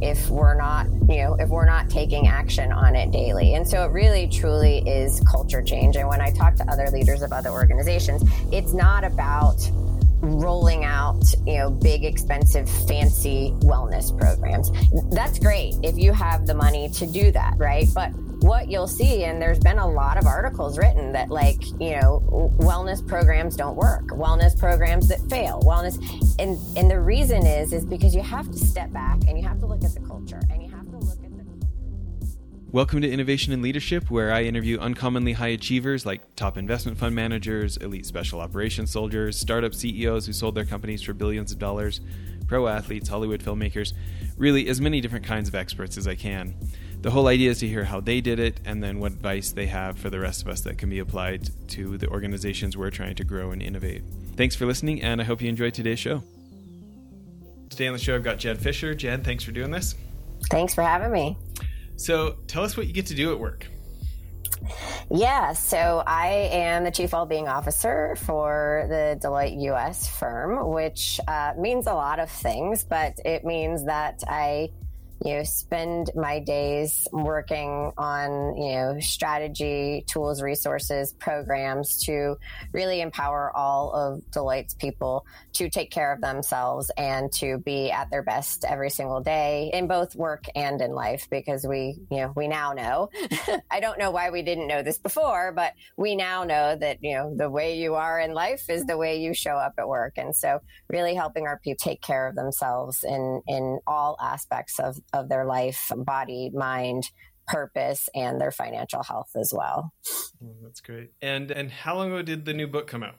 if we're not, you know, if we're not taking action on it daily. And so it really truly is culture change. And when I talk to other leaders of other organizations, it's not about rolling out, you know, big, expensive, fancy wellness programs. That's great if you have the money to do that, right? But what you'll see, and there's been a lot of articles written that, like, you know, wellness programs don't work, wellness programs that fail, wellness, and and the reason is is because you have to step back and you have to look at the Welcome to Innovation and Leadership, where I interview uncommonly high achievers like top investment fund managers, elite special operations soldiers, startup CEOs who sold their companies for billions of dollars, pro athletes, Hollywood filmmakers, really as many different kinds of experts as I can the whole idea is to hear how they did it and then what advice they have for the rest of us that can be applied to the organizations we're trying to grow and innovate. Thanks for listening, and I hope you enjoyed today's show. Today on the show, I've got Jen Fisher. Jen, thanks for doing this. Thanks for having me. So, tell us what you get to do at work. Yeah, so I am the Chief Wellbeing Officer for the Deloitte US firm, which uh, means a lot of things, but it means that I you know spend my days working on you know strategy tools resources programs to really empower all of deloitte's people to take care of themselves and to be at their best every single day in both work and in life because we you know we now know. I don't know why we didn't know this before but we now know that you know the way you are in life is the way you show up at work. And so really helping our people take care of themselves in in all aspects of of their life, body, mind, purpose, and their financial health as well. Oh, that's great. And and how long ago did the new book come out?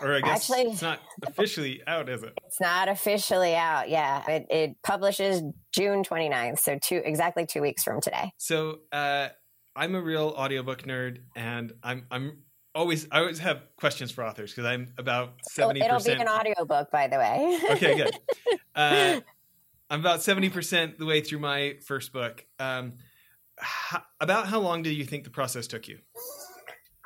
Or I guess Actually, it's not officially out, is it? It's not officially out. Yeah, it, it publishes June 29th, so two exactly two weeks from today. So uh, I'm a real audiobook nerd, and I'm I'm always I always have questions for authors because I'm about seventy. It'll be an audiobook, by the way. okay, good. Uh, I'm about 70% the way through my first book. Um, how, about how long do you think the process took you?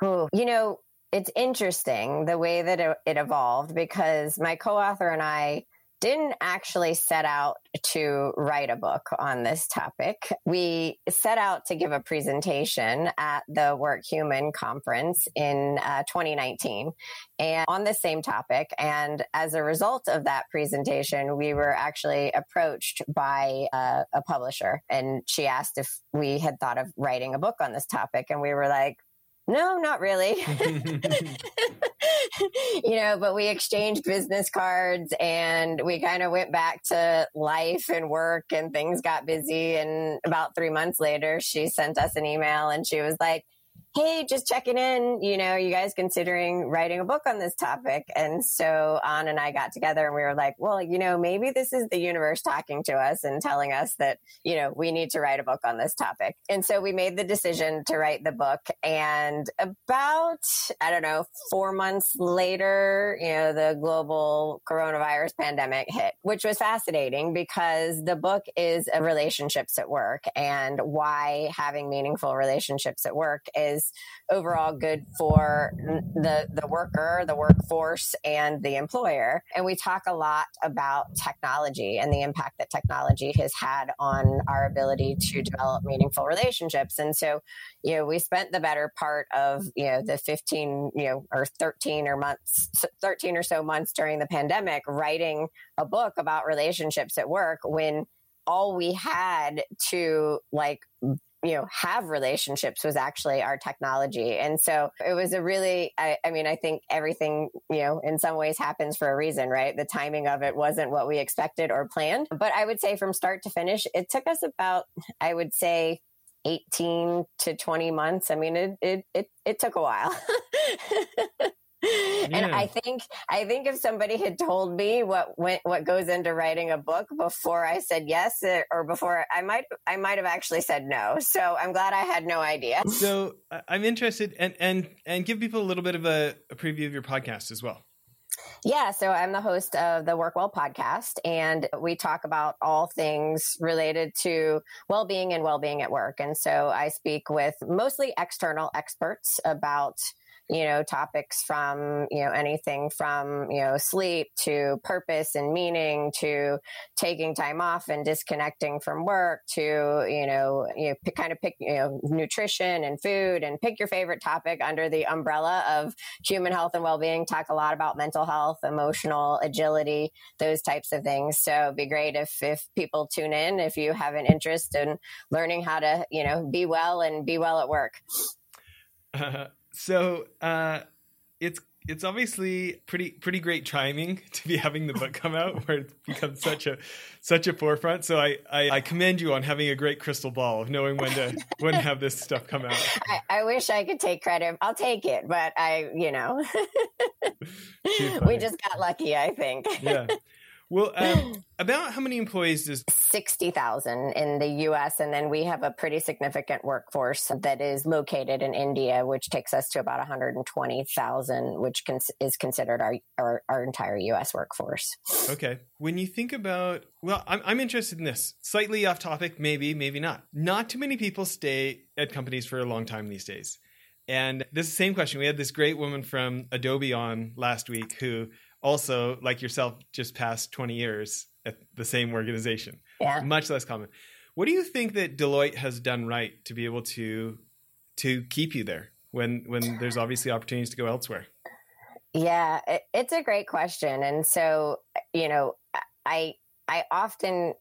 Oh, you know, it's interesting the way that it, it evolved because my co author and I didn't actually set out to write a book on this topic. We set out to give a presentation at the Work Human conference in uh, 2019 and on the same topic. And as a result of that presentation, we were actually approached by uh, a publisher and she asked if we had thought of writing a book on this topic. And we were like, no, not really. you know, but we exchanged business cards and we kind of went back to life and work and things got busy. And about three months later, she sent us an email and she was like, hey, just checking in. You know, you guys considering writing a book on this topic? And so Anh and I got together and we were like, well, you know, maybe this is the universe talking to us and telling us that, you know, we need to write a book on this topic. And so we made the decision to write the book. And about, I don't know, four months later, you know, the global coronavirus pandemic hit, which was fascinating because the book is a relationships at work and why having meaningful relationships at work is overall good for the the worker, the workforce, and the employer. And we talk a lot about technology and the impact that technology has had on our ability to develop meaningful relationships. And so, you know, we spent the better part of you know the fifteen, you know, or thirteen or months, thirteen or so months during the pandemic, writing a book about relationships at work when all we had to like you know have relationships was actually our technology. And so it was a really I, I, mean i think everything you know in some ways happens for a reason right? The timing of it wasn't what we expected or planned. But i would say from start to finish it took us about i would say 18 to 20 months. I mean it it it, it took a while and I think I think if somebody had told me what went what goes into writing a book before I said yes uh, or before I might I might have actually said no. So I'm glad I had no idea. So I'm interested and and and give people a little bit of a, a preview of your podcast as well. Yeah, so I'm the host of the Work Well podcast, and we talk about all things related to well being and well being at work. And so I speak with mostly external experts about you know, topics from, you know, anything from, you know, sleep to purpose and meaning to taking time off and disconnecting from work to, you know, you know, pick, kind of pick, you know, nutrition and food and pick your favorite topic under the umbrella of human health and well-being. Talk a lot about mental health, emotional agility, those types of things. So it'd be great if, if people tune in, if you have an interest in learning how to, you know, be well and be well at work. so uh, it's it's obviously pretty pretty great timing to be having the book come out where it's become such a such a forefront. So I, I, I commend you on having a great crystal ball of knowing when to when to have this stuff come out. I, I wish I could take credit. I'll take it, but I you know we just got lucky. I think. yeah. Well, um, about how many employees does 60,000 in the US and then we have a pretty significant workforce that is located in India which takes us to about 120,000 which cons- is considered our, our, our entire US workforce. Okay. When you think about well I'm I'm interested in this. Slightly off topic maybe maybe not. Not too many people stay at companies for a long time these days. And this is the same question. We had this great woman from Adobe on last week who also, like yourself, just passed 20 years at the same organization. Yeah. Much less common. What do you think that Deloitte has done right to be able to to keep you there when when there's obviously opportunities to go elsewhere? Yeah, it, it's a great question. And so, you know, I I often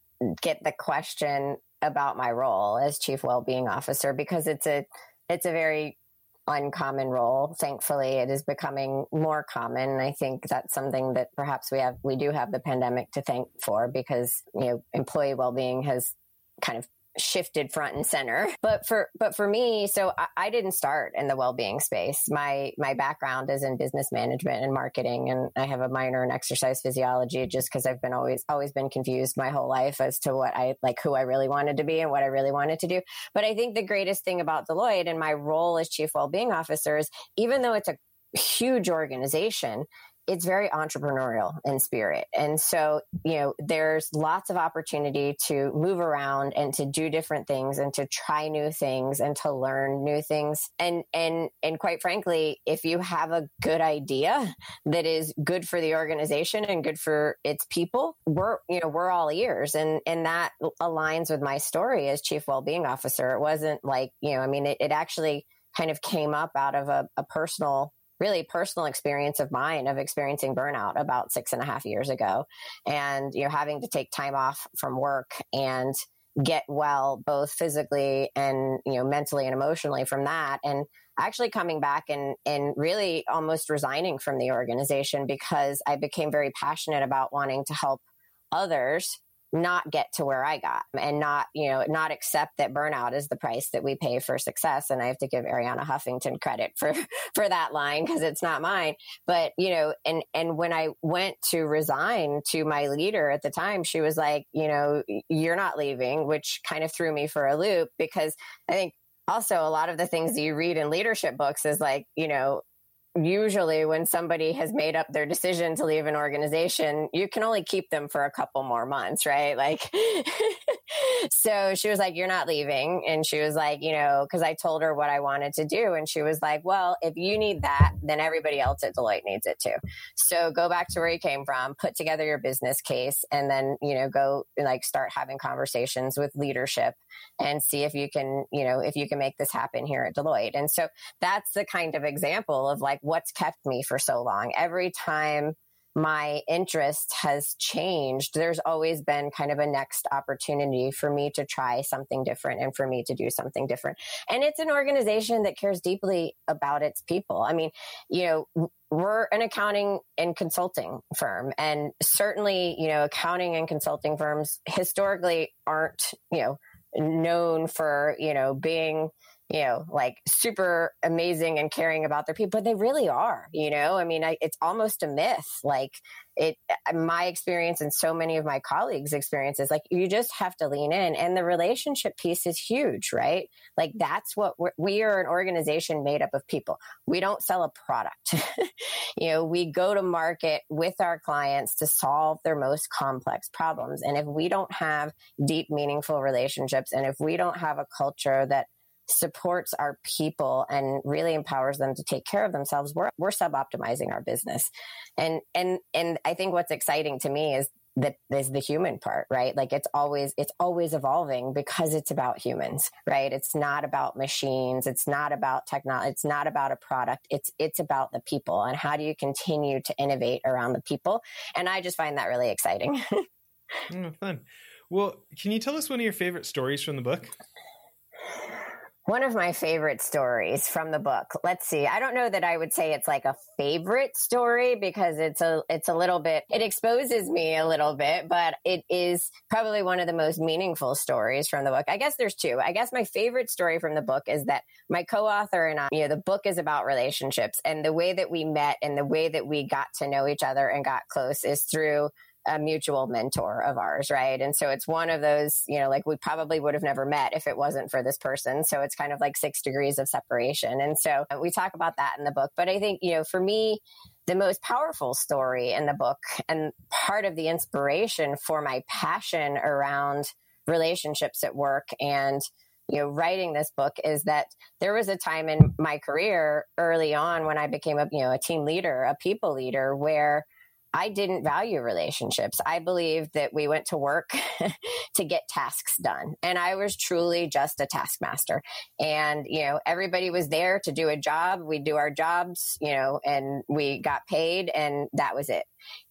get the question about my role as chief well-being officer because it's a it's a very uncommon role. Thankfully, it is becoming more common. I think that's something that perhaps we have, we do have the pandemic to thank for because, you know, employee well-being has kind of shifted front and center. But for but for me, so I, I, didn't start in the well-being space. My my background is in business management and marketing, and I have a minor in exercise physiology just because I've been always always been confused my whole life as to what I like who I really wanted to be and what I really wanted to do. But I think the greatest thing about Deloitte and my role as chief well-being officer is even though it's a huge organization it's very entrepreneurial in spirit. And so, you know, there's lots of opportunity to move around and to do different things and to try new things and to learn new things. And, and, and quite frankly, if you have a good idea that is good for the organization and good for its people, we're, you know, we're all ears. And, and that aligns with my story as chief well-being officer. It wasn't like, you know, I mean, it, it actually kind of came up out of a, a personal really personal experience of mine of experiencing burnout about six and a half years ago. And you know having to take time off from work and get well both physically and you know mentally and emotionally from that. And actually coming back and and really almost resigning from the organization because I became very passionate about wanting to help others not get to where I got and not, you know, not accept that burnout is the price that we pay for success. And I have to give Arianna Huffington credit for, for that line because it's not mine. But, you know, and, and when I went to resign to my leader at the time, she was like, you know, you're not leaving, which kind of threw me for a loop because I think also a lot of the things that you read in leadership books is like, you know, usually when somebody has made up their decision to leave an organization, you can only keep them for a couple more months, right? Like, so she was like, You're not leaving. And she was like, You know, because I told her what I wanted to do. And she was like, Well, if you need that, then everybody else at Deloitte needs it too. So go back to where you came from, put together your business case, and then, you know, go like start having conversations with leadership and see if you can, you know, if you can make this happen here at Deloitte. And so that's the kind of example of like what's kept me for so long. Every time my interest has changed, there's always been kind of a next opportunity for me to try something different and for me to do something different. And it's an organization that cares deeply about its people. I mean, you know, we're an accounting and consulting firm and certainly, you know, accounting and consulting firms historically aren't, you know, known for, you know, being you know, like super amazing and caring about their people, but they really are, you know, I mean, I, it's almost a myth. Like it, uh, my experience and so many of my colleagues' experiences, like you just have to lean in and the relationship piece is huge, right? Like that's what we're, we are an organization made up of people. We don't sell a product. you know, we go to market with our clients to solve their most complex problems. And if we don't have deep, meaningful relationships and if we don't have a culture that supports our people and really empowers them to take care of themselves, we're, we're sub optimizing our business. And, and, and I think what's exciting to me is that is the human part, right? Like it's always, it's always evolving because it's about humans, right? It's not about machines. It's not about technology. It's not about a product. It's, it's about the people and how do you continue to innovate around the people? And I just find that really exciting. oh, fun. Well, can you tell us one of your favorite stories from the book? One of my favorite stories from the book. Let's see. I don't know that I would say it's like a favorite story because it's a it's a little bit it exposes me a little bit, but it is probably one of the most meaningful stories from the book. I guess there's two. I guess my favorite story from the book is that my co-author and I, you know, the book is about relationships and the way that we met and the way that we got to know each other and got close is through a mutual mentor of ours, right? And so it's one of those, you know, like we probably would have never met if it wasn't for this person. So it's kind of like six degrees of separation. And so uh, we talk about that in the book. But I think, you know, for me, the most powerful story in the book and part of the inspiration for my passion around relationships at work and you know writing this book is that there was a time in my career early on when i became a you know a team leader a people leader where I didn't value relationships. I believed that we went to work to get tasks done. And I was truly just a taskmaster. And, you know, everybody was there to do a job. We do our jobs, you know, and we got paid and that was it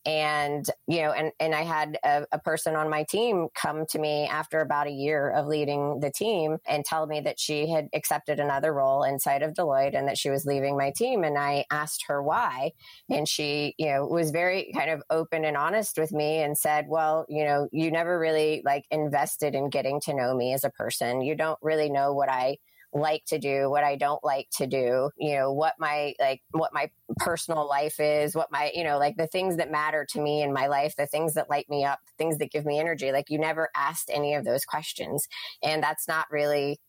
and you know and and i had a, a, person on my team come to me after about a year of leading the team and tell me that she had accepted another role inside of deloitte and that she was leaving my team. And i asked her why. And she you know was very kind of open and honest with me and said well you know you never really like invested in getting to know me as a person. You don't really know what i like to do, what I don't like to do, you know, what my like what my personal life is, what my, you know, like the things that matter to me in my life, the things that light me up, things that give me energy. Like you never asked any of those questions. And that's not really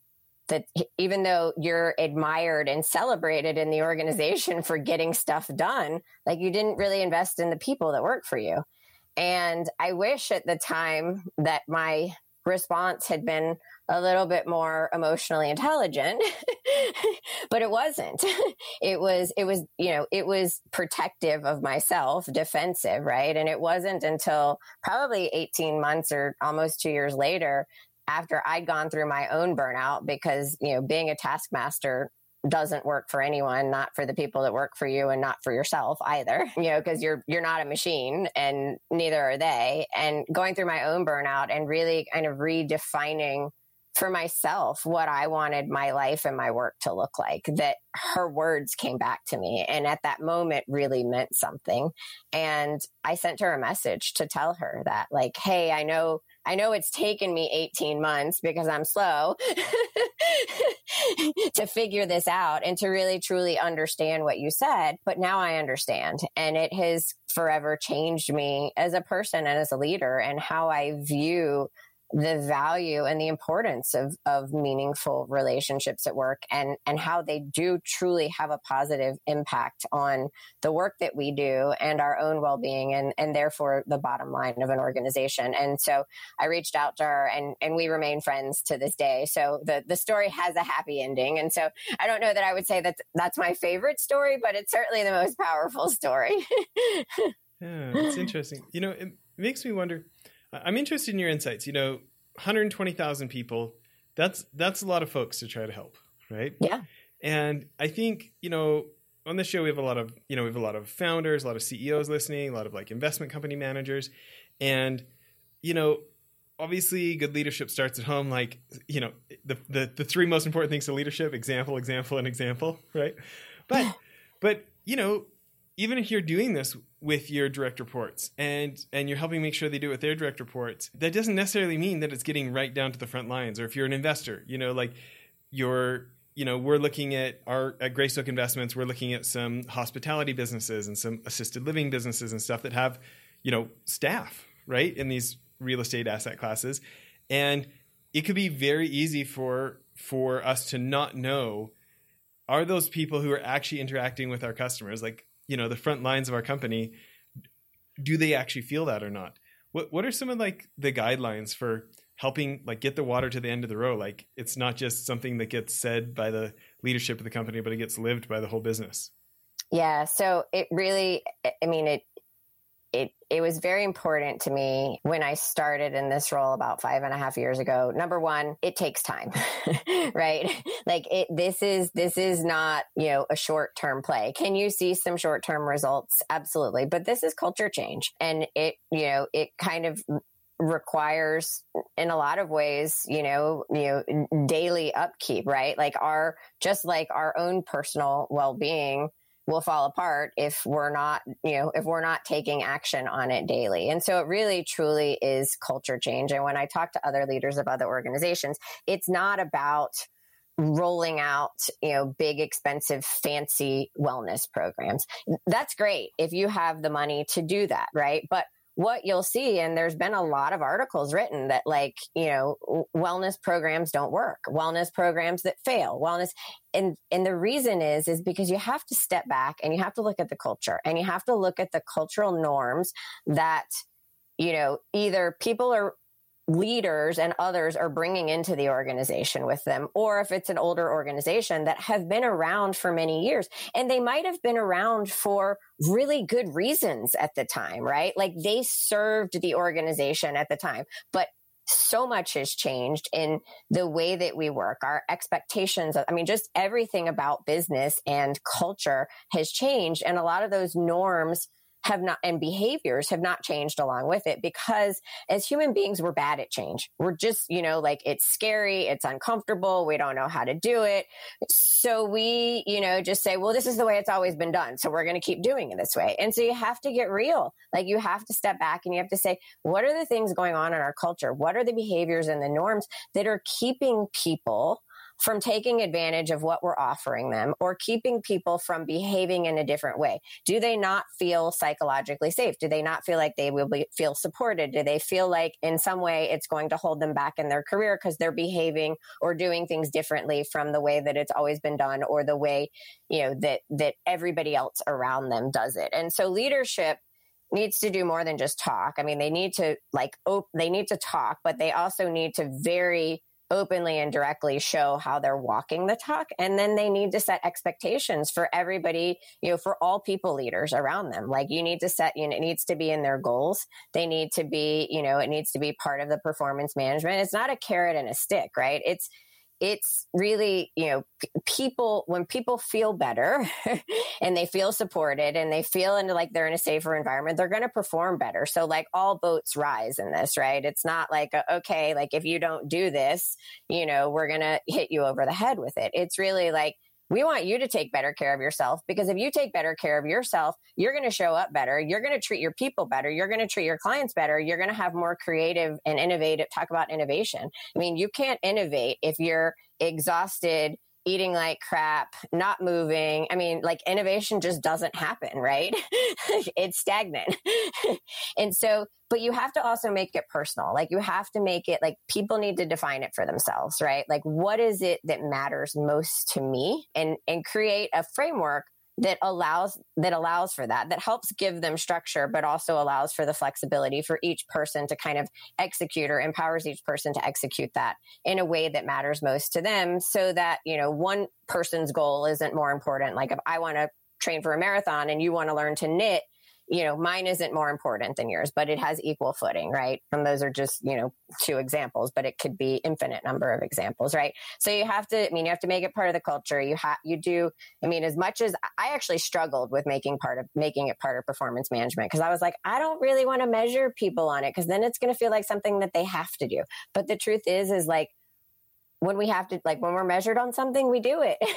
that even though you're admired and celebrated in the organization for getting stuff done, like you didn't really invest in the people that work for you. And I wish at the time that my response had been a little bit more emotionally intelligent but it wasn't. It was it was you know it was protective of myself defensive right? And it wasn't until probably 18 months or almost 2 years later after I'd gone through my own burnout because you know being a taskmaster doesn't work for anyone not for the people that work for you and not for yourself either you know because you're you're not a machine and neither are they and going through my own burnout and really kind of redefining for myself what I wanted my life and my work to look like. That her words came back to me. And at that moment, really meant something. And I sent her a message to tell her that, like, hey, I know. I know it's taken me 18 months because I'm slow to figure this out and to really truly understand what you said, but now I understand. And it has forever changed me as a person and as a leader and how I view the value and the importance of of meaningful relationships at work and and how they do truly have a positive impact on the work that we do and our own well-being and and therefore the bottom line of an organization. And so I reached out to her and and we remain friends to this day. So the the story has a happy ending. And so I don't know that I would say that that's my favorite story but it's certainly the most powerful story. Hmm, yeah it's interesting. You know it makes me wonder I'm interested in your insights. You know, 120,000 people. That's that's a lot of folks to try to help, right? Yeah. And I think you know on this show we have a lot of you know we have a lot of founders, a lot of CEOs listening, a lot of like investment company managers, and you know obviously good leadership starts at home like you know the, the the three most important things to leadership example example and example right but but you know even if you're doing this with your direct reports and and you're helping make sure they do it with their direct reports that doesn't necessarily mean that it's getting right down to the front lines. Or if you're an investor you know like you're you know we're looking at our at greystoke investments we're looking at some hospitality businesses and some assisted living businesses and stuff that have you know staff right in these real estate asset classes. And it could be very easy for for us to not know are those people who are actually interacting with our customers like you know the front lines of our company do they actually feel that or not? What what are some of like the guidelines for helping like get the water to the end of the row? Like it's not just something that gets said by the leadership of the company but it gets lived by the whole business. Yeah so it really i mean it it it was very important to me when I started in this role about five and a half years ago. Number one, it takes time, right? Like it, this is, this is not, you know, a short term play. Can you see some short term results? Absolutely. But this is culture change and it, you know, it kind of requires in a lot of ways you know you know daily upkeep right like our just like our own personal well-being will fall apart if we're not, you know, if we're not taking action on it daily. And so it really truly is culture change. And when I talk to other leaders of other organizations, it's not about rolling out, you know, big, expensive, fancy wellness programs. That's great if you have the money to do that, right? But what you'll see, and there's been a lot of articles written that like, you know, wellness programs don't work, wellness programs that fail, wellness. And, and the reason is, is because you have to step back and you have to look at the culture and you have to look at the cultural norms that, you know, either people are leaders and others are bringing into the organization with them, or if it's an older organization that have been around for many years and they might have been around for really good reasons at the time, right? Like they served the organization at the time, but so much has changed in the way that we work, our expectations. I mean, just everything about business and culture has changed. And a lot of those norms have not and behaviors have not changed along with it because as human beings we're bad at change. We're just you know like it's scary it's uncomfortable we don't know how to do it. So we you know just say well this is the way it's always been done so we're going to keep doing it this way. And so you have to get real. Like you have to step back and you have to say what are the things going on in our culture? What are the behaviors and the norms that are keeping people from taking advantage of what we're offering them or keeping people from behaving in a different way? Do they not feel psychologically safe? Do they not feel like they will be, feel supported? Do they feel like in some way it's going to hold them back in their career because they're behaving or doing things differently from the way that it's always been done or the way, you know, that, that everybody else around them does it? And so leadership needs to do more than just talk. I mean, they need to like, op- they need to talk, but they also need to very openly and directly show how they're walking the talk. And then they need to set expectations for everybody, you know, for all people leaders around them. Like you need to set, you know, it needs to be in their goals. They need to be, you know, it needs to be part of the performance management. It's not a carrot and a stick, right? It's, it's really, you know, people, when people feel better and they feel supported and they feel into like they're in a safer environment, they're going to perform better. So, like, all boats rise in this, right? It's not like, a, okay, like if you don't do this, you know, we're going to hit you over the head with it. It's really like, we want you to take better care of yourself because if you take better care of yourself, you're going to show up better. You're going to treat your people better. You're going to treat your clients better. You're going to have more creative and innovative. Talk about innovation. I mean, you can't innovate if you're exhausted, eating like crap, not moving. I mean, like innovation just doesn't happen, right? it's stagnant. and so, but you have to also make it personal. Like you have to make it like people need to define it for themselves, right? Like what is it that matters most to me and and create a framework that allows that allows for that that helps give them structure but also allows for the flexibility for each person to kind of execute or empowers each person to execute that in a way that matters most to them so that you know one person's goal isn't more important. Like if i want to train for a marathon and you want to learn to knit you know, mine isn't more important than yours, but it has equal footing, right? And those are just, you know, two examples, but it could be infinite number of examples, right? So you have to, I mean, you have to make it part of the culture. You have, you do, I mean, as much as I actually struggled with making part of, making it part of performance management because I was like, I don't really want to measure people on it because then it's going to feel like something that they have to do. But the truth is, is like, when we have to like when we're measured on something we do it.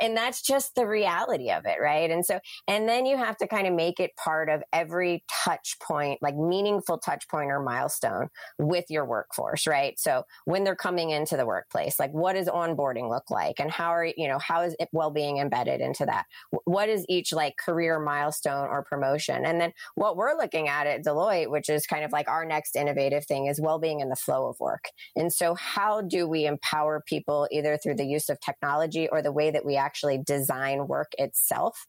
And that's just the reality of it right? And so and then you have to kind of make it part of every touch point like meaningful touch point or milestone with your workforce right? So when they're coming into the workplace like what does onboarding look like? And how are you know how is it well-being embedded into that? What is each like career milestone or promotion? And then what we're looking at at deloitte which is kind of like our next innovative thing is well-being in the flow of work. And so how do we empower people either through the use of technology or the way that we actually design work itself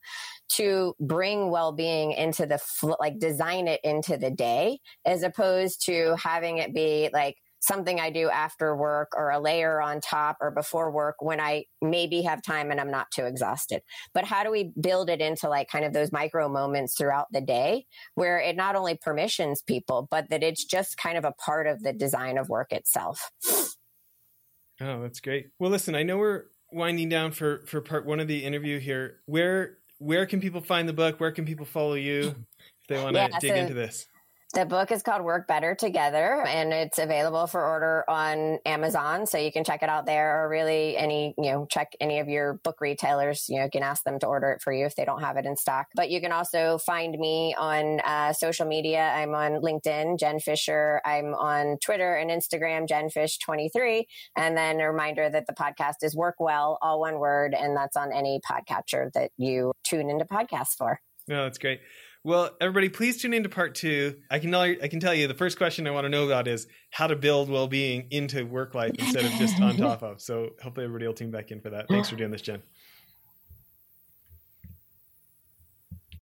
to bring well-being into the like design it into the day as opposed to having it be like something I do after work or a layer on top or before work when I maybe have time and I'm not too exhausted. But how do we build it into like kind of those micro moments throughout the day where it not only permissions people, but that it's just kind of a part of the design of work itself? Oh, that's great. Well, listen, I know we're winding down for for part one of the interview here. Where where can people find the book? Where can people follow you if they want to yeah, dig so into this? The book is called Work Better Together and it's available for order on Amazon. So you can check it out there or really any, you know, check any of your book retailers. You know, you can ask them to order it for you if they don't have it in stock. But you can also find me on uh, social media. I'm on LinkedIn, Jen Fisher. I'm on Twitter and Instagram, JenFish23. And then a reminder that the podcast is Work Well, all one word. And that's on any podcatcher that you tune into podcasts for. No, that's great. Well, everybody, please tune into part two. I can I can tell you the first question I want to know about is how to build well-being into work life instead of just on top of. So hopefully everybody will tune back in for that. Thanks for doing this, Jen.